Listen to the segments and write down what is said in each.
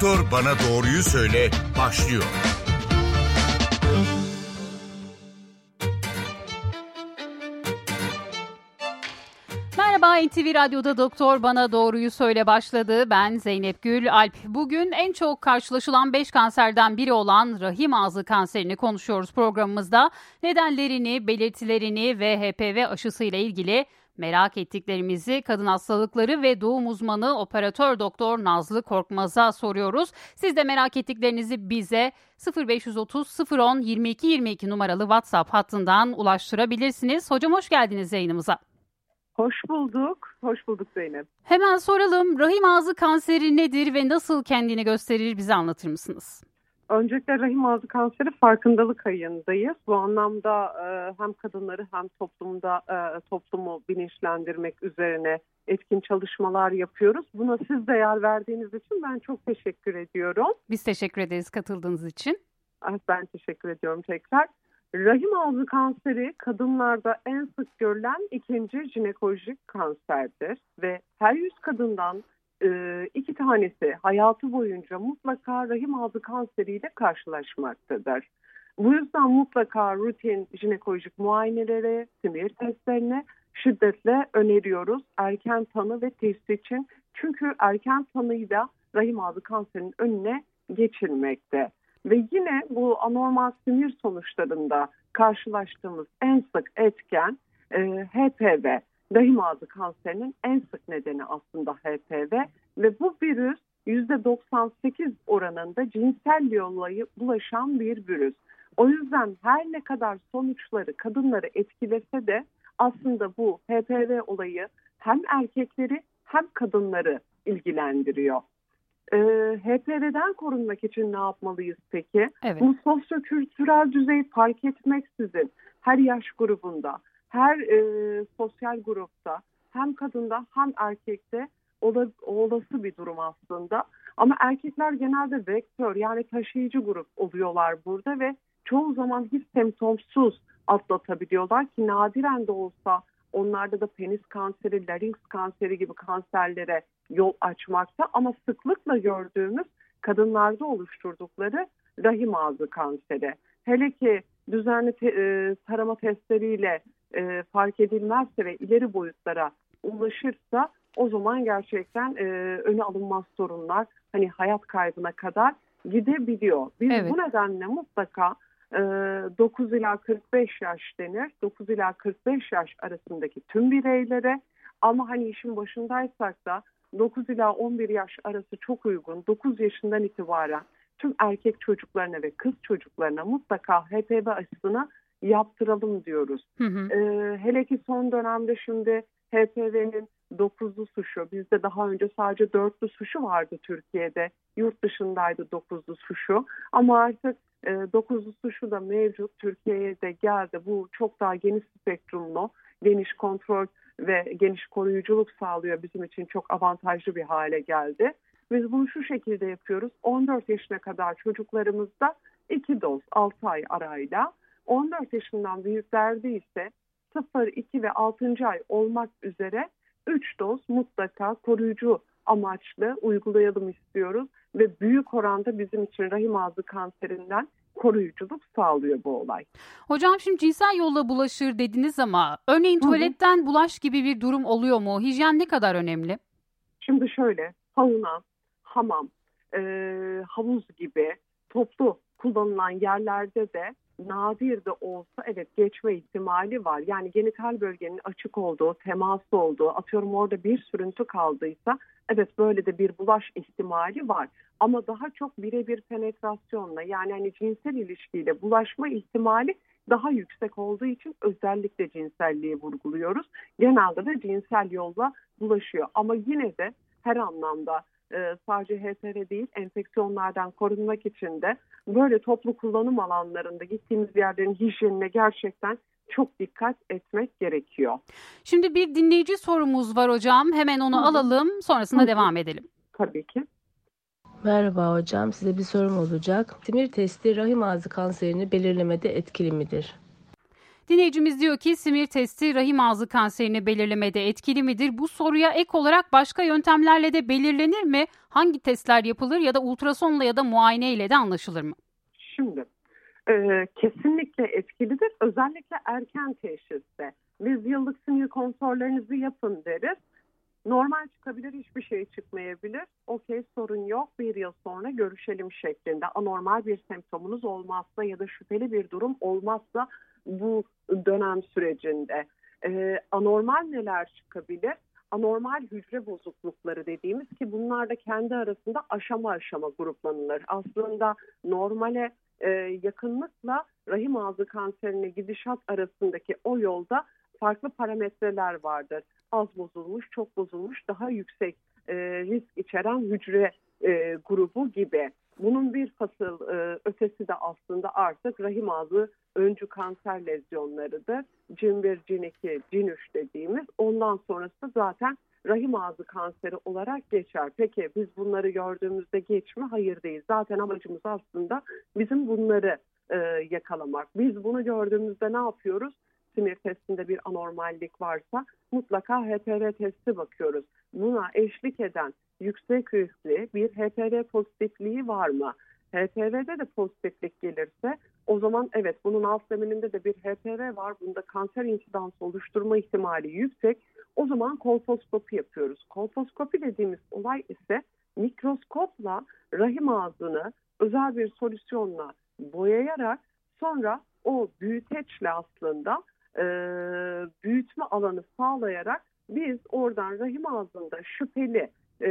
Doktor Bana Doğruyu Söyle başlıyor. Merhaba NTV Radyo'da Doktor Bana Doğruyu Söyle başladı. Ben Zeynep Gül Alp. Bugün en çok karşılaşılan 5 kanserden biri olan rahim ağzı kanserini konuşuyoruz programımızda. Nedenlerini, belirtilerini ve HPV aşısıyla ilgili merak ettiklerimizi kadın hastalıkları ve doğum uzmanı operatör doktor Nazlı Korkmaz'a soruyoruz. Siz de merak ettiklerinizi bize 0530 010 22 22 numaralı WhatsApp hattından ulaştırabilirsiniz. Hocam hoş geldiniz yayınımıza. Hoş bulduk. Hoş bulduk Zeynep. Hemen soralım. Rahim ağzı kanseri nedir ve nasıl kendini gösterir bize anlatır mısınız? Öncelikle rahim ağzı kanseri farkındalık ayındayız. Bu anlamda e, hem kadınları hem toplumda e, toplumu bilinçlendirmek üzerine etkin çalışmalar yapıyoruz. Buna siz de yer verdiğiniz için ben çok teşekkür ediyorum. Biz teşekkür ederiz katıldığınız için. Ben teşekkür ediyorum tekrar. Rahim ağzı kanseri kadınlarda en sık görülen ikinci jinekolojik kanserdir ve her yüz kadından e, iki tanesi hayatı boyunca mutlaka rahim ağzı kanseriyle karşılaşmaktadır. Bu yüzden mutlaka rutin jinekolojik muayenelere, simir testlerine şiddetle öneriyoruz erken tanı ve test için. Çünkü erken tanıyla rahim ağzı kanserinin önüne geçilmekte. Ve yine bu anormal sinir sonuçlarında karşılaştığımız en sık etken e, HPV. Rahim ağzı kanserinin en sık nedeni aslında HPV ve bu virüs %98 oranında cinsel yolla bulaşan bir virüs. O yüzden her ne kadar sonuçları kadınları etkilese de aslında bu HPV olayı hem erkekleri hem kadınları ilgilendiriyor. E, HPV'den korunmak için ne yapmalıyız peki? Evet. Bu sosyokültürel düzey fark etmeksizin her yaş grubunda, her e, sosyal grupta hem kadında hem erkekte olası bir durum aslında. Ama erkekler genelde vektör yani taşıyıcı grup oluyorlar burada ve çoğu zaman hiç semptomsuz atlatabiliyorlar ki nadiren de olsa onlarda da penis kanseri, larynx kanseri gibi kanserlere yol açmakta ama sıklıkla gördüğümüz kadınlarda oluşturdukları rahim ağzı kanseri. Hele ki düzenli te, e, tarama testleriyle e, fark edilmezse ve ileri boyutlara ulaşırsa o zaman gerçekten e, öne alınmaz sorunlar hani hayat kaybına kadar gidebiliyor. Biz evet. bu nedenle mutlaka e, 9 ila 45 yaş denir. 9 ila 45 yaş arasındaki tüm bireylere ama hani işin başındaysak da 9 ila 11 yaş arası çok uygun. 9 yaşından itibaren tüm erkek çocuklarına ve kız çocuklarına mutlaka HPV aşısını yaptıralım diyoruz. Hı hı. Ee, hele ki son dönemde şimdi HPV'nin dokuzlu suşu, bizde daha önce sadece dörtlü suşu vardı Türkiye'de. Yurt dışındaydı dokuzlu suşu. Ama artık e, dokuzlu suşu da mevcut. Türkiye'ye de geldi. Bu çok daha geniş spektrumlu, geniş kontrol ve geniş koruyuculuk sağlıyor bizim için çok avantajlı bir hale geldi. Biz bunu şu şekilde yapıyoruz. 14 yaşına kadar çocuklarımızda 2 doz 6 ay arayla 14 yaşından büyüklerde ise 0, 2 ve 6. ay olmak üzere 3 doz mutlaka koruyucu amaçlı uygulayalım istiyoruz ve büyük oranda bizim için rahim ağzı kanserinden koruyuculuk sağlıyor bu olay. Hocam şimdi cinsel yolla bulaşır dediniz ama örneğin tuvaletten Hı-hı. bulaş gibi bir durum oluyor mu? Hijyen ne kadar önemli? Şimdi şöyle sauna, hamam, e, havuz gibi toplu kullanılan yerlerde de nadir de olsa evet geçme ihtimali var. Yani genital bölgenin açık olduğu, temas olduğu, atıyorum orada bir sürüntü kaldıysa evet böyle de bir bulaş ihtimali var. Ama daha çok birebir penetrasyonla yani hani cinsel ilişkiyle bulaşma ihtimali daha yüksek olduğu için özellikle cinselliği vurguluyoruz. Genelde de cinsel yolla bulaşıyor ama yine de her anlamda e, sadece HPV değil enfeksiyonlardan korunmak için de böyle toplu kullanım alanlarında gittiğimiz yerlerin hijyenine gerçekten çok dikkat etmek gerekiyor. Şimdi bir dinleyici sorumuz var hocam. Hemen onu alalım. Sonrasında devam edelim. Tabii ki. Merhaba hocam. Size bir sorum olacak. Simir testi rahim ağzı kanserini belirlemede etkili midir? Dinleyicimiz diyor ki simir testi rahim ağzı kanserini belirlemede etkili midir? Bu soruya ek olarak başka yöntemlerle de belirlenir mi? Hangi testler yapılır ya da ultrasonla ya da muayene ile de anlaşılır mı? Şimdi e, kesinlikle etkilidir. Özellikle erken teşhiste. Biz yıllık sinir kontrollerinizi yapın deriz. Normal çıkabilir, hiçbir şey çıkmayabilir. Okey sorun yok, bir yıl sonra görüşelim şeklinde. Anormal bir semptomunuz olmazsa ya da şüpheli bir durum olmazsa bu dönem sürecinde. Ee, anormal neler çıkabilir? Anormal hücre bozuklukları dediğimiz ki bunlar da kendi arasında aşama aşama gruplanılır. Aslında normale e, yakınlıkla rahim ağzı kanserine gidişat arasındaki o yolda farklı parametreler vardır. Az bozulmuş, çok bozulmuş, daha yüksek e, risk içeren hücre e, grubu gibi. Bunun bir fasıl e, ötesi de aslında artık rahim ağzı öncü kanser lezyonlarıdır. Cin 1, cin 2, cin 3 dediğimiz. Ondan sonrası da zaten rahim ağzı kanseri olarak geçer. Peki biz bunları gördüğümüzde geç mi? Hayır değil. Zaten amacımız aslında bizim bunları e, yakalamak. Biz bunu gördüğümüzde ne yapıyoruz? Sinir testinde bir anormallik varsa mutlaka HPV testi bakıyoruz. Buna eşlik eden yüksek riskli bir HPV pozitifliği var mı? HPV'de de pozitiflik gelirse o zaman evet bunun alt zemininde de bir HPV var. Bunda kanser insidansı oluşturma ihtimali yüksek. O zaman kolposkopi yapıyoruz. Kolposkopi dediğimiz olay ise mikroskopla rahim ağzını özel bir solüsyonla boyayarak sonra o büyüteçle aslında e, büyütme alanı sağlayarak biz oradan rahim ağzında şüpheli e,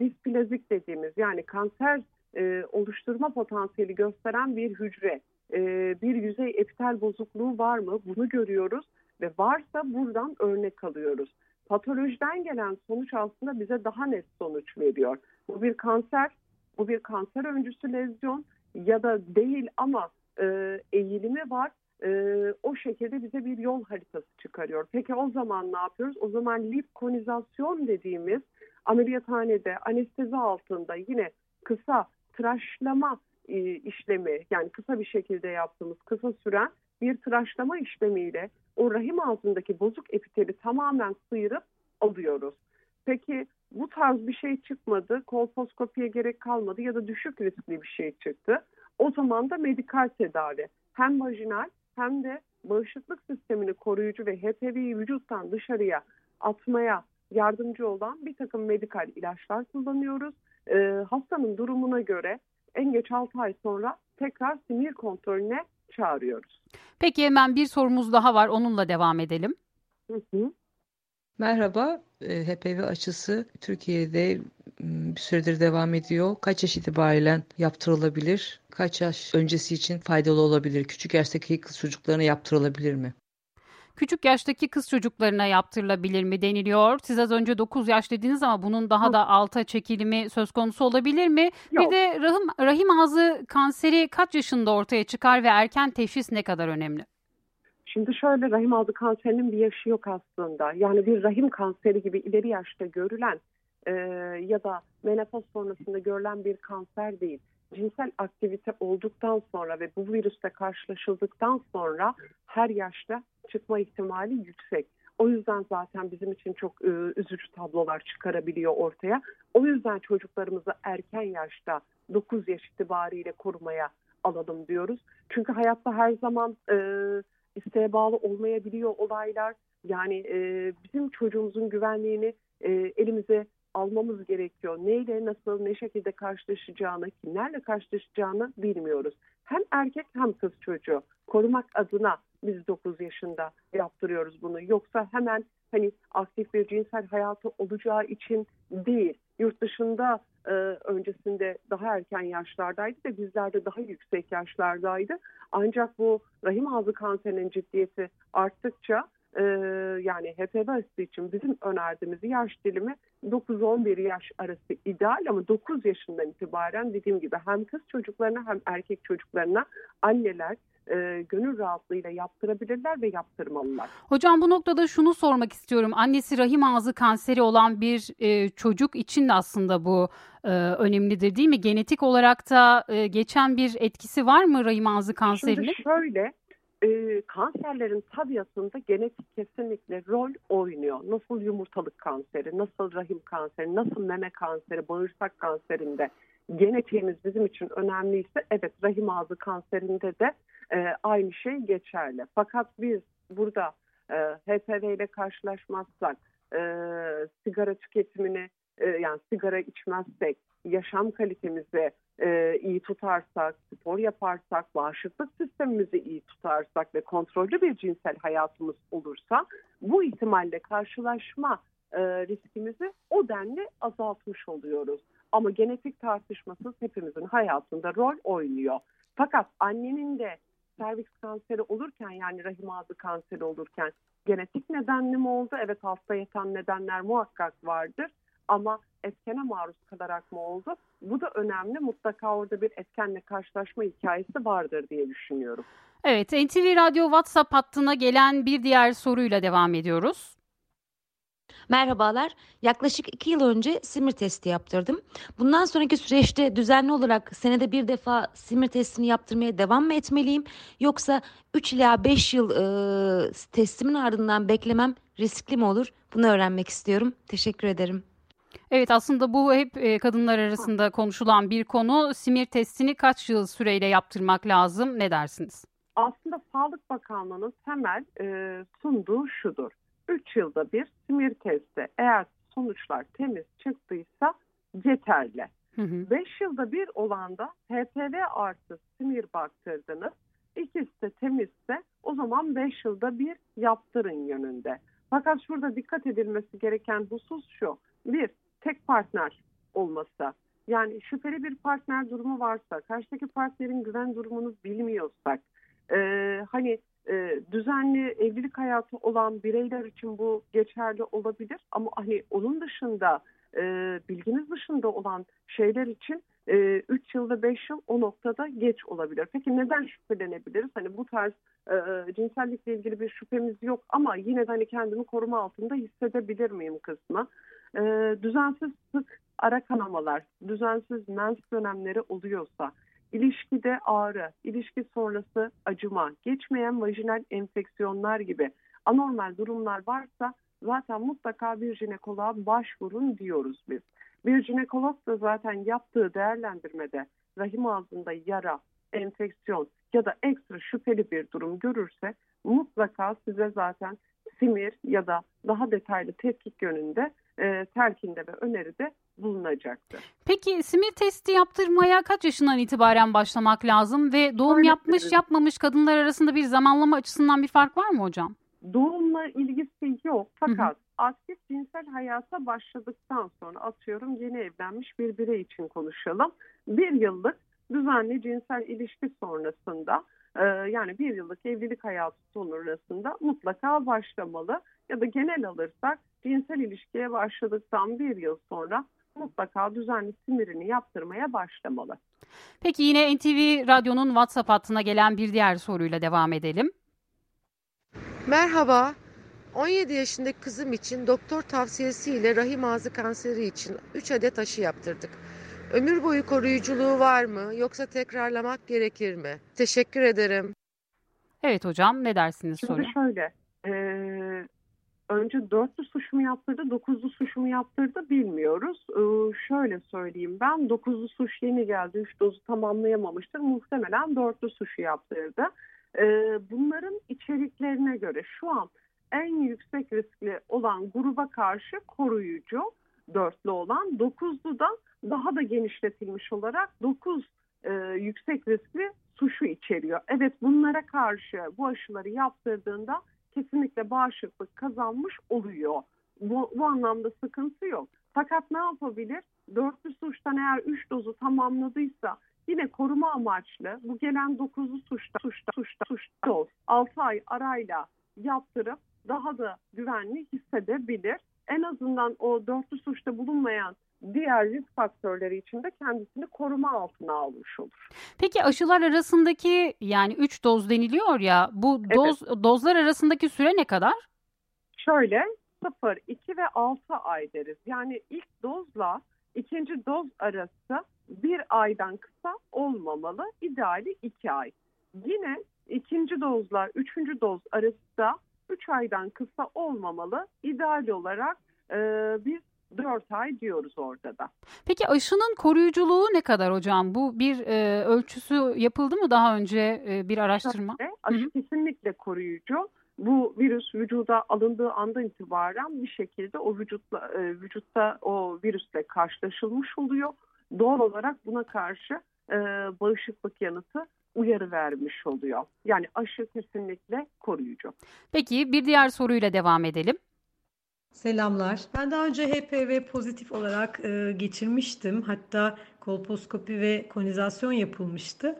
displazik dediğimiz yani kanser e, oluşturma potansiyeli gösteren bir hücre, e, bir yüzey epitel bozukluğu var mı? Bunu görüyoruz ve varsa buradan örnek alıyoruz. Patolojiden gelen sonuç aslında bize daha net sonuç veriyor. Bu bir kanser, bu bir kanser öncüsü lezyon ya da değil ama e, eğilimi var. E, o şekilde bize bir yol haritası çıkarıyor. Peki o zaman ne yapıyoruz? O zaman lipkonizasyon dediğimiz ameliyathanede anestezi altında yine kısa tıraşlama e, işlemi yani kısa bir şekilde yaptığımız kısa süren bir tıraşlama işlemiyle o rahim ağzındaki bozuk epiteli tamamen sıyırıp alıyoruz. Peki bu tarz bir şey çıkmadı, kolposkopiye gerek kalmadı ya da düşük riskli bir şey çıktı. O zaman da medikal tedavi hem vajinal hem de bağışıklık sistemini koruyucu ve HPV'yi vücuttan dışarıya atmaya yardımcı olan bir takım medikal ilaçlar kullanıyoruz. Ee, hastanın durumuna göre en geç 6 ay sonra tekrar sinir kontrolüne çağırıyoruz. Peki hemen bir sorumuz daha var onunla devam edelim. Hı hı. Merhaba, e, HPV aşısı Türkiye'de bir süredir devam ediyor. Kaç yaş itibariyle yaptırılabilir? Kaç yaş öncesi için faydalı olabilir? Küçük yaştaki kız çocuklarına yaptırılabilir mi? Küçük yaştaki kız çocuklarına yaptırılabilir mi deniliyor. Siz az önce 9 yaş dediniz ama bunun daha da alta çekilimi söz konusu olabilir mi? Yok. Bir de rahim, rahim ağzı kanseri kaç yaşında ortaya çıkar ve erken teşhis ne kadar önemli? Şimdi şöyle rahim ağzı kanserinin bir yaşı yok aslında. Yani bir rahim kanseri gibi ileri yaşta görülen e, ya da menopoz sonrasında görülen bir kanser değil. Cinsel aktivite olduktan sonra ve bu virüste karşılaşıldıktan sonra her yaşta çıkma ihtimali yüksek. O yüzden zaten bizim için çok e, üzücü tablolar çıkarabiliyor ortaya. O yüzden çocuklarımızı erken yaşta 9 yaş itibariyle korumaya alalım diyoruz. Çünkü hayatta her zaman e, isteğe bağlı olmayabiliyor olaylar. Yani e, bizim çocuğumuzun güvenliğini e, elimize almamız gerekiyor. Neyle, nasıl, ne şekilde karşılaşacağını, kimlerle karşılaşacağını bilmiyoruz. Hem erkek hem kız çocuğu korumak adına biz 9 yaşında yaptırıyoruz bunu. Yoksa hemen hani aktif bir cinsel hayatı olacağı için değil. Yurt dışında e, öncesinde daha erken yaşlardaydı ve bizlerde daha yüksek yaşlardaydı. Ancak bu rahim ağzı kanserinin ciddiyeti arttıkça e, yani HPV aşısı için bizim önerdiğimiz yaş dilimi 9-11 yaş arası ideal ama 9 yaşından itibaren dediğim gibi hem kız çocuklarına hem erkek çocuklarına anneler e, gönül rahatlığıyla yaptırabilirler ve yaptırmalılar. Hocam bu noktada şunu sormak istiyorum. Annesi rahim ağzı kanseri olan bir e, çocuk için de aslında bu e, önemlidir değil mi? Genetik olarak da e, geçen bir etkisi var mı rahim ağzı kanserinin? Şimdi şöyle e, kanserlerin tabiatında genetik kesinlikle rol oynuyor. Nasıl yumurtalık kanseri, nasıl rahim kanseri, nasıl meme kanseri, bağırsak kanserinde genetiğimiz bizim için önemliyse evet rahim ağzı kanserinde de e, aynı şey geçerli. Fakat biz burada e, HPV ile karşılaşmazsak, e, sigara tüketimini e, yani sigara içmezsek, yaşam kalitemizi e, iyi tutarsak, spor yaparsak, bağışıklık sistemimizi iyi tutarsak ve kontrollü bir cinsel hayatımız olursa bu ihtimalle karşılaşma e, riskimizi o denli azaltmış oluyoruz. Ama genetik tartışmasız hepimizin hayatında rol oynuyor. Fakat annenin de serviks kanseri olurken yani rahim ağzı kanseri olurken genetik nedenli mi oldu? Evet hasta yatan nedenler muhakkak vardır ama etkene maruz kalarak mı oldu? Bu da önemli. Mutlaka orada bir etkenle karşılaşma hikayesi vardır diye düşünüyorum. Evet, NTV Radyo WhatsApp hattına gelen bir diğer soruyla devam ediyoruz. Merhabalar. Yaklaşık iki yıl önce simir testi yaptırdım. Bundan sonraki süreçte düzenli olarak senede bir defa simir testini yaptırmaya devam mı etmeliyim? Yoksa 3 ila 5 yıl e, testimin ardından beklemem riskli mi olur? Bunu öğrenmek istiyorum. Teşekkür ederim. Evet aslında bu hep e, kadınlar arasında konuşulan bir konu. Simir testini kaç yıl süreyle yaptırmak lazım? Ne dersiniz? Aslında Sağlık Bakanlığı'nın temel e, sunduğu şudur. 3 yılda bir simir testi eğer sonuçlar temiz çıktıysa yeterli. 5 yılda bir olanda HPV artı simir baktırdınız. İkisi de temizse o zaman 5 yılda bir yaptırın yönünde. Fakat şurada dikkat edilmesi gereken husus şu. Bir, tek partner olması. Yani şüpheli bir partner durumu varsa, karşıdaki partnerin güven durumunu bilmiyorsak, e, hani e, düzenli evlilik hayatı olan bireyler için bu geçerli olabilir. Ama hani onun dışında e, bilginiz dışında olan şeyler için 3 e, yıl ve 5 yıl o noktada geç olabilir. Peki neden şüphelenebiliriz? Hani bu tarz e, cinsellikle ilgili bir şüphemiz yok ama yine de hani kendimi koruma altında hissedebilir miyim kısmı. E, düzensiz sık ara kanamalar, düzensiz mens dönemleri oluyorsa, ilişkide ağrı, ilişki sonrası acıma, geçmeyen vajinal enfeksiyonlar gibi anormal durumlar varsa zaten mutlaka bir jinekoloğa başvurun diyoruz biz. Bir jinekolog da zaten yaptığı değerlendirmede rahim ağzında yara, enfeksiyon ya da ekstra şüpheli bir durum görürse mutlaka size zaten simir ya da daha detaylı tetkik yönünde e, telkinde ve öneride bulunacaktır. Peki simir testi yaptırmaya kaç yaşından itibaren başlamak lazım ve doğum Öyle yapmış yapmamış kadınlar arasında bir zamanlama açısından bir fark var mı hocam? Doğumla ilgisi yok fakat hı hı. aktif cinsel hayata başladıktan sonra atıyorum yeni evlenmiş bir birey için konuşalım. Bir yıllık düzenli cinsel ilişki sonrasında e, yani bir yıllık evlilik hayatı sonrasında mutlaka başlamalı ya da genel alırsak cinsel ilişkiye başladıktan bir yıl sonra mutlaka düzenli simirini yaptırmaya başlamalı. Peki yine NTV Radyo'nun WhatsApp hattına gelen bir diğer soruyla devam edelim. Merhaba. 17 yaşındaki kızım için doktor tavsiyesiyle rahim ağzı kanseri için 3 adet aşı yaptırdık. Ömür boyu koruyuculuğu var mı yoksa tekrarlamak gerekir mi? Teşekkür ederim. Evet hocam ne dersiniz Şimdi soru? şöyle e, önce dörtlü suç mu yaptırdı, dokuzlu suç mu yaptırdı bilmiyoruz. Ee, şöyle söyleyeyim ben, dokuzlu suç yeni geldi, üç dozu tamamlayamamıştır. Muhtemelen dörtlü suçu yaptırdı. Ee, bunların içeriklerine göre şu an en yüksek riskli olan gruba karşı koruyucu dörtlü olan, dokuzlu da daha da genişletilmiş olarak dokuz e, yüksek riskli suçu içeriyor. Evet bunlara karşı bu aşıları yaptırdığında kesinlikle bağışıklık kazanmış oluyor. Bu, bu anlamda sıkıntı yok. Fakat ne yapabilir? Dörtlü suçtan eğer üç dozu tamamladıysa yine koruma amaçlı bu gelen dokuzlu suçta suçta suçta suçta doz 6 ay arayla yaptırıp daha da güvenli hissedebilir. En azından o dörtlü suçta bulunmayan diğer risk faktörleri için de kendisini koruma altına almış olur. Peki aşılar arasındaki yani 3 doz deniliyor ya bu doz evet. dozlar arasındaki süre ne kadar? Şöyle 0, 2 ve 6 ay deriz. Yani ilk dozla ikinci doz arası bir aydan kısa olmamalı. İdeali 2 ay. Yine ikinci dozla üçüncü doz arasında 3 aydan kısa olmamalı. İdeal olarak e, biz 4 ay diyoruz orada da. Peki aşının koruyuculuğu ne kadar hocam? Bu bir e, ölçüsü yapıldı mı daha önce e, bir araştırma? Tabii, aşı Hı-hı. kesinlikle koruyucu. Bu virüs vücuda alındığı andan itibaren bir şekilde o vücutla e, vücutta o virüsle karşılaşılmış oluyor. Doğal olarak buna karşı e, bağışıklık yanıtı uyarı vermiş oluyor. Yani aşı kesinlikle koruyucu. Peki bir diğer soruyla devam edelim. Selamlar. Ben daha önce HPV pozitif olarak e, geçirmiştim. Hatta kolposkopi ve konizasyon yapılmıştı.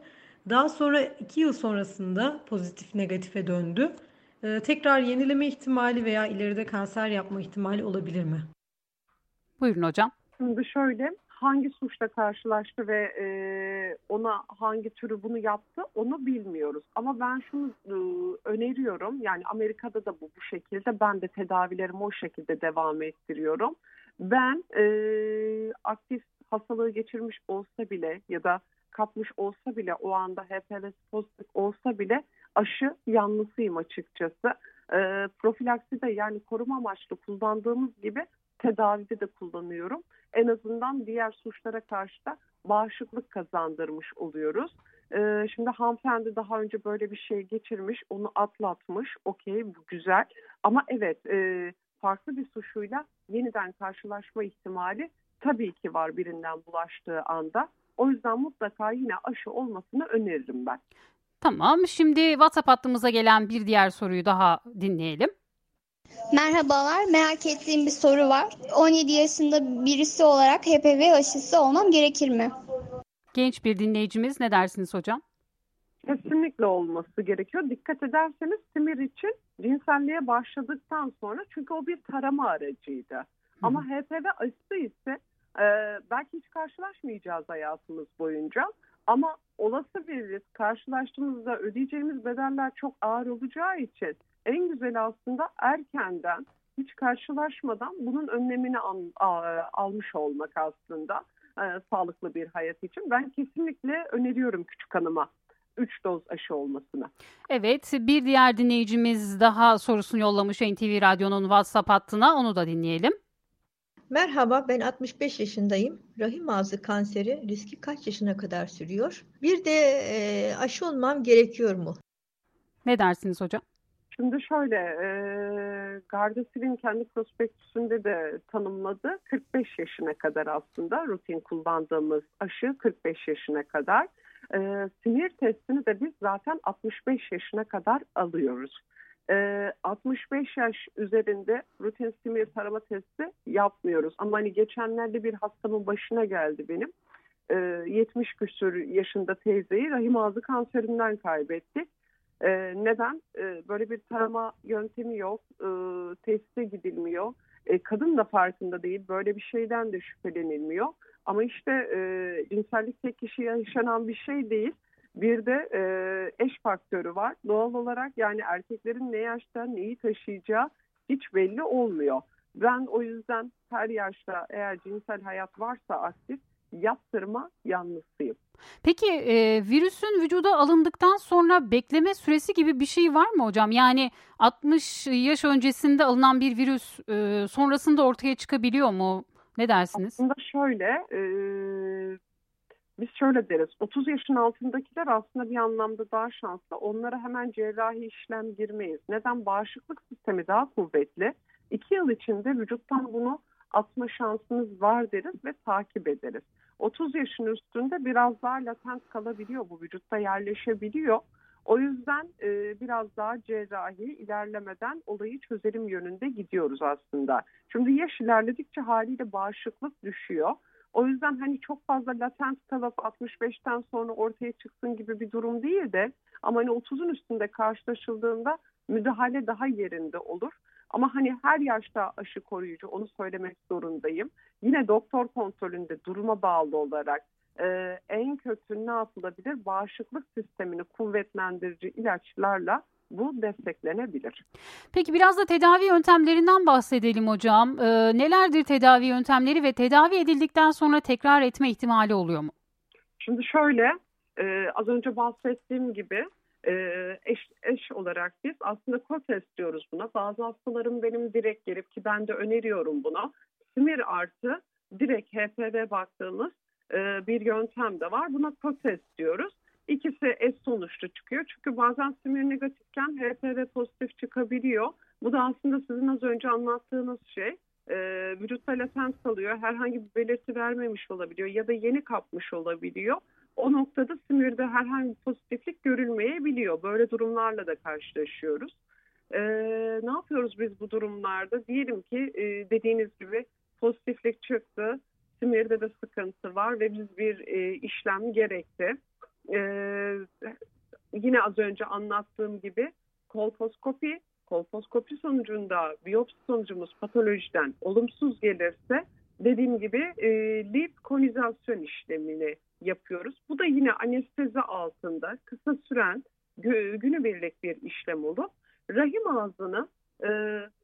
Daha sonra iki yıl sonrasında pozitif negatife döndü. E, tekrar yenileme ihtimali veya ileride kanser yapma ihtimali olabilir mi? Buyurun hocam. Şimdi şöyle hangi suçla karşılaştı ve e, ona hangi türü bunu yaptı onu bilmiyoruz. Ama ben şunu e, öneriyorum yani Amerika'da da bu bu şekilde ben de tedavilerimi o şekilde devam ettiriyorum. Ben e, aktif hastalığı geçirmiş olsa bile ya da kapmış olsa bile o anda HPV pozitif olsa bile aşı yanlısıyım açıkçası. E, profilaksi de yani koruma amaçlı kullandığımız gibi tedavide de kullanıyorum. En azından diğer suçlara karşı da bağışıklık kazandırmış oluyoruz. Ee, şimdi hanımefendi daha önce böyle bir şey geçirmiş, onu atlatmış. Okey bu güzel. Ama evet e, farklı bir suçuyla yeniden karşılaşma ihtimali tabii ki var birinden bulaştığı anda. O yüzden mutlaka yine aşı olmasını öneririm ben. Tamam. Şimdi WhatsApp hattımıza gelen bir diğer soruyu daha dinleyelim. Merhabalar, merak ettiğim bir soru var. 17 yaşında birisi olarak HPV aşısı olmam gerekir mi? Genç bir dinleyicimiz ne dersiniz hocam? Kesinlikle olması gerekiyor. Dikkat ederseniz simir için cinselliğe başladıktan sonra çünkü o bir tarama aracıydı. Hı. Ama HPV aşısı ise e, belki hiç karşılaşmayacağız hayatımız boyunca. Ama olası bir risk karşılaştığımızda ödeyeceğimiz bedeller çok ağır olacağı için en güzel aslında erkenden hiç karşılaşmadan bunun önlemini al, almış olmak aslında e, sağlıklı bir hayat için. Ben kesinlikle öneriyorum küçük hanıma 3 doz aşı olmasını. Evet bir diğer dinleyicimiz daha sorusunu yollamış NTV Radyo'nun WhatsApp hattına onu da dinleyelim. Merhaba ben 65 yaşındayım. Rahim ağzı kanseri riski kaç yaşına kadar sürüyor? Bir de e, aşı olmam gerekiyor mu? Ne dersiniz hocam? Şimdi şöyle, e, Gardasil'in kendi prospektüsünde de tanımladı. 45 yaşına kadar aslında rutin kullandığımız aşı 45 yaşına kadar. E, sinir testini de biz zaten 65 yaşına kadar alıyoruz. E, 65 yaş üzerinde rutin simir tarama testi yapmıyoruz. Ama hani geçenlerde bir hastamın başına geldi benim. E, 70 küsur yaşında teyzeyi rahim ağzı kanserinden kaybettik e, neden? E, böyle bir tarama yöntemi yok, e, teste gidilmiyor. E, kadın da farkında değil, böyle bir şeyden de şüphelenilmiyor. Ama işte e, cinsellik tek kişiye yaşanan bir şey değil. Bir de e, eş faktörü var. Doğal olarak yani erkeklerin ne yaşta neyi taşıyacağı hiç belli olmuyor. Ben o yüzden her yaşta eğer cinsel hayat varsa aktif yaptırma yanlısıyım. Peki e, virüsün vücuda alındıktan sonra bekleme süresi gibi bir şey var mı hocam? Yani 60 yaş öncesinde alınan bir virüs e, sonrasında ortaya çıkabiliyor mu? Ne dersiniz? Aslında şöyle, e, biz şöyle deriz. 30 yaşın altındakiler aslında bir anlamda daha şanslı. Onlara hemen cerrahi işlem girmeyiz. Neden? Bağışıklık sistemi daha kuvvetli. 2 yıl içinde vücuttan bunu atma şansınız var deriz ve takip ederiz. 30 yaşın üstünde biraz daha latent kalabiliyor bu vücutta yerleşebiliyor. O yüzden e, biraz daha cerrahi ilerlemeden olayı çözelim yönünde gidiyoruz aslında. Şimdi yaş ilerledikçe haliyle bağışıklık düşüyor. O yüzden hani çok fazla latent kalıp 65'ten sonra ortaya çıksın gibi bir durum değil de ama hani 30'un üstünde karşılaşıldığında müdahale daha yerinde olur. Ama hani her yaşta aşı koruyucu onu söylemek zorundayım. Yine doktor kontrolünde duruma bağlı olarak e, en kötü ne yapılabilir? Bağışıklık sistemini kuvvetlendirici ilaçlarla bu desteklenebilir. Peki biraz da tedavi yöntemlerinden bahsedelim hocam. Ee, nelerdir tedavi yöntemleri ve tedavi edildikten sonra tekrar etme ihtimali oluyor mu? Şimdi şöyle, e, az önce bahsettiğim gibi e, eş, eş olarak biz aslında kotest diyoruz buna. Bazı hastalarım benim direkt gelip ki ben de öneriyorum buna. Simir artı direkt HPV baktığımız e, bir yöntem de var. Buna kotest diyoruz. İkisi eş sonuçlu çıkıyor. Çünkü bazen simir negatifken HPV pozitif çıkabiliyor. Bu da aslında sizin az önce anlattığınız şey. E, vücutta latent kalıyor. Herhangi bir belirti vermemiş olabiliyor ya da yeni kapmış olabiliyor o noktada simirde herhangi bir pozitiflik görülmeyebiliyor. Böyle durumlarla da karşılaşıyoruz. Ee, ne yapıyoruz biz bu durumlarda? Diyelim ki e, dediğiniz gibi pozitiflik çıktı, simirde de sıkıntı var ve biz bir e, işlem gerekti. Ee, yine az önce anlattığım gibi kolposkopi, kolposkopi sonucunda biyopsi sonucumuz patolojiden olumsuz gelirse dediğim gibi e, lip konizasyon işlemini yapıyoruz. Bu da yine anestezi altında kısa süren günübirlik bir işlem olup rahim ağzını e,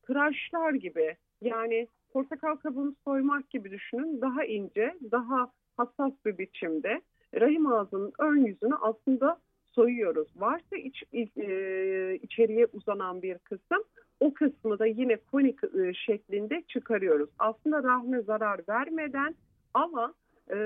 tıraşlar gibi yani portakal kabuğunu soymak gibi düşünün daha ince, daha hassas bir biçimde rahim ağzının ön yüzünü aslında soyuyoruz. Varsa iç, iç, e, içeriye uzanan bir kısım o kısmı da yine konik e, şeklinde çıkarıyoruz. Aslında rahme zarar vermeden ama e,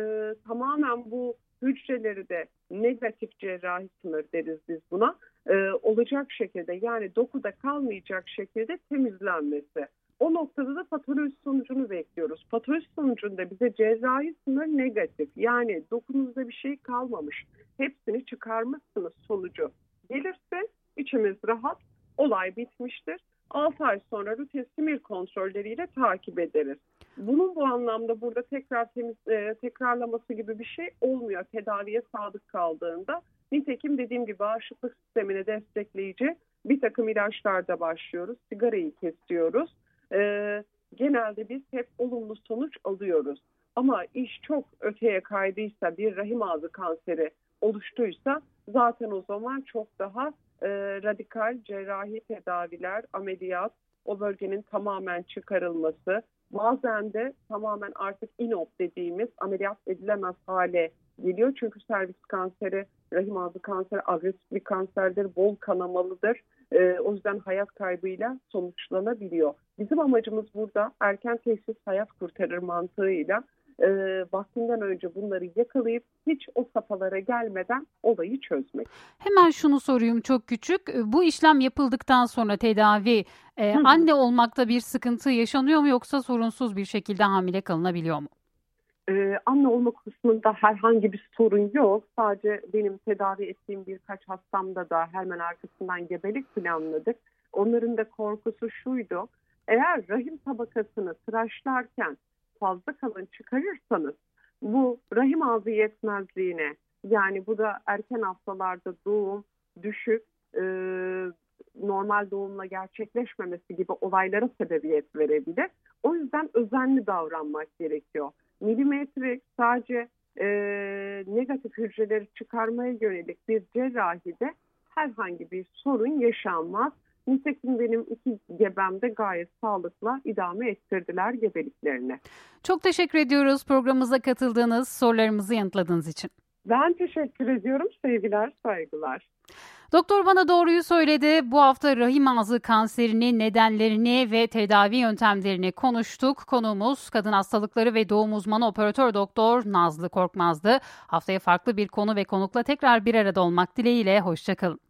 tamamen bu hücreleri de negatif cerrahi sınır deriz biz buna e, olacak şekilde yani dokuda kalmayacak şekilde temizlenmesi. O noktada da patoloji sonucunu bekliyoruz. Patoloji sonucunda bize cerrahi sınır negatif yani dokunuzda bir şey kalmamış. Hepsini çıkarmışsınız sonucu. Gelirse içimiz rahat, olay bitmiştir. 6 ay sonra rutin simir kontrolleriyle takip ederiz. Bunun bu anlamda burada tekrar temiz, e, tekrarlaması gibi bir şey olmuyor tedaviye sadık kaldığında. Nitekim dediğim gibi bağışıklık sistemini destekleyici bir takım ilaçlarda başlıyoruz. Sigarayı kesiyoruz. E, genelde biz hep olumlu sonuç alıyoruz. Ama iş çok öteye kaydıysa bir rahim ağzı kanseri oluştuysa zaten o zaman çok daha e, radikal cerrahi tedaviler, ameliyat, o bölgenin tamamen çıkarılması, bazen de tamamen artık inop dediğimiz ameliyat edilemez hale geliyor. Çünkü servis kanseri, rahim ağzı kanseri agresif bir kanserdir, bol kanamalıdır. E, o yüzden hayat kaybıyla sonuçlanabiliyor. Bizim amacımız burada erken teşhis hayat kurtarır mantığıyla e, vaktinden önce bunları yakalayıp hiç o safhalara gelmeden olayı çözmek. Hemen şunu sorayım çok küçük. Bu işlem yapıldıktan sonra tedavi e, anne olmakta bir sıkıntı yaşanıyor mu yoksa sorunsuz bir şekilde hamile kalınabiliyor mu? Ee, anne olma kısmında herhangi bir sorun yok. Sadece benim tedavi ettiğim birkaç hastamda da hemen arkasından gebelik planladık. Onların da korkusu şuydu. Eğer rahim tabakasını tıraşlarken fazla kalın çıkarırsanız bu rahim ağzı yetmezliğine yani bu da erken haftalarda doğum düşük e, normal doğumla gerçekleşmemesi gibi olaylara sebebiyet verebilir. O yüzden özenli davranmak gerekiyor. Milimetrik sadece e, negatif hücreleri çıkarmaya yönelik bir cerrahide herhangi bir sorun yaşanmaz. Nitekim benim iki gebem de gayet sağlıkla idame ettirdiler gebeliklerini. Çok teşekkür ediyoruz programımıza katıldığınız, sorularımızı yanıtladığınız için. Ben teşekkür ediyorum. Sevgiler, saygılar. Doktor bana doğruyu söyledi. Bu hafta rahim ağzı kanserinin nedenlerini ve tedavi yöntemlerini konuştuk. Konuğumuz kadın hastalıkları ve doğum uzmanı operatör doktor Nazlı Korkmaz'dı. Haftaya farklı bir konu ve konukla tekrar bir arada olmak dileğiyle. Hoşçakalın.